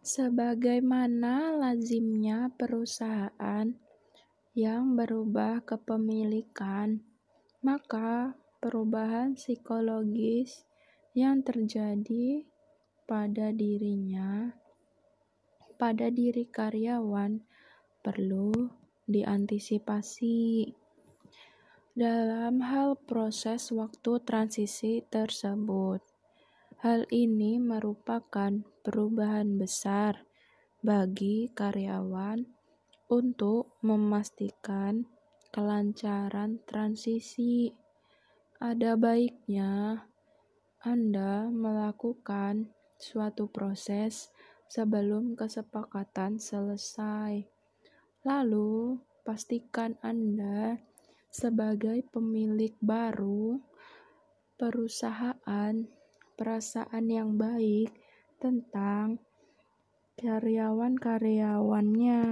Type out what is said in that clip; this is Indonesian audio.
Sebagaimana lazimnya perusahaan yang berubah kepemilikan, maka perubahan psikologis yang terjadi pada dirinya, pada diri karyawan, perlu diantisipasi. Dalam hal proses waktu transisi tersebut, hal ini merupakan perubahan besar bagi karyawan untuk memastikan kelancaran transisi. Ada baiknya Anda melakukan suatu proses sebelum kesepakatan selesai. Lalu, pastikan Anda sebagai pemilik baru perusahaan perasaan yang baik tentang karyawan-karyawannya.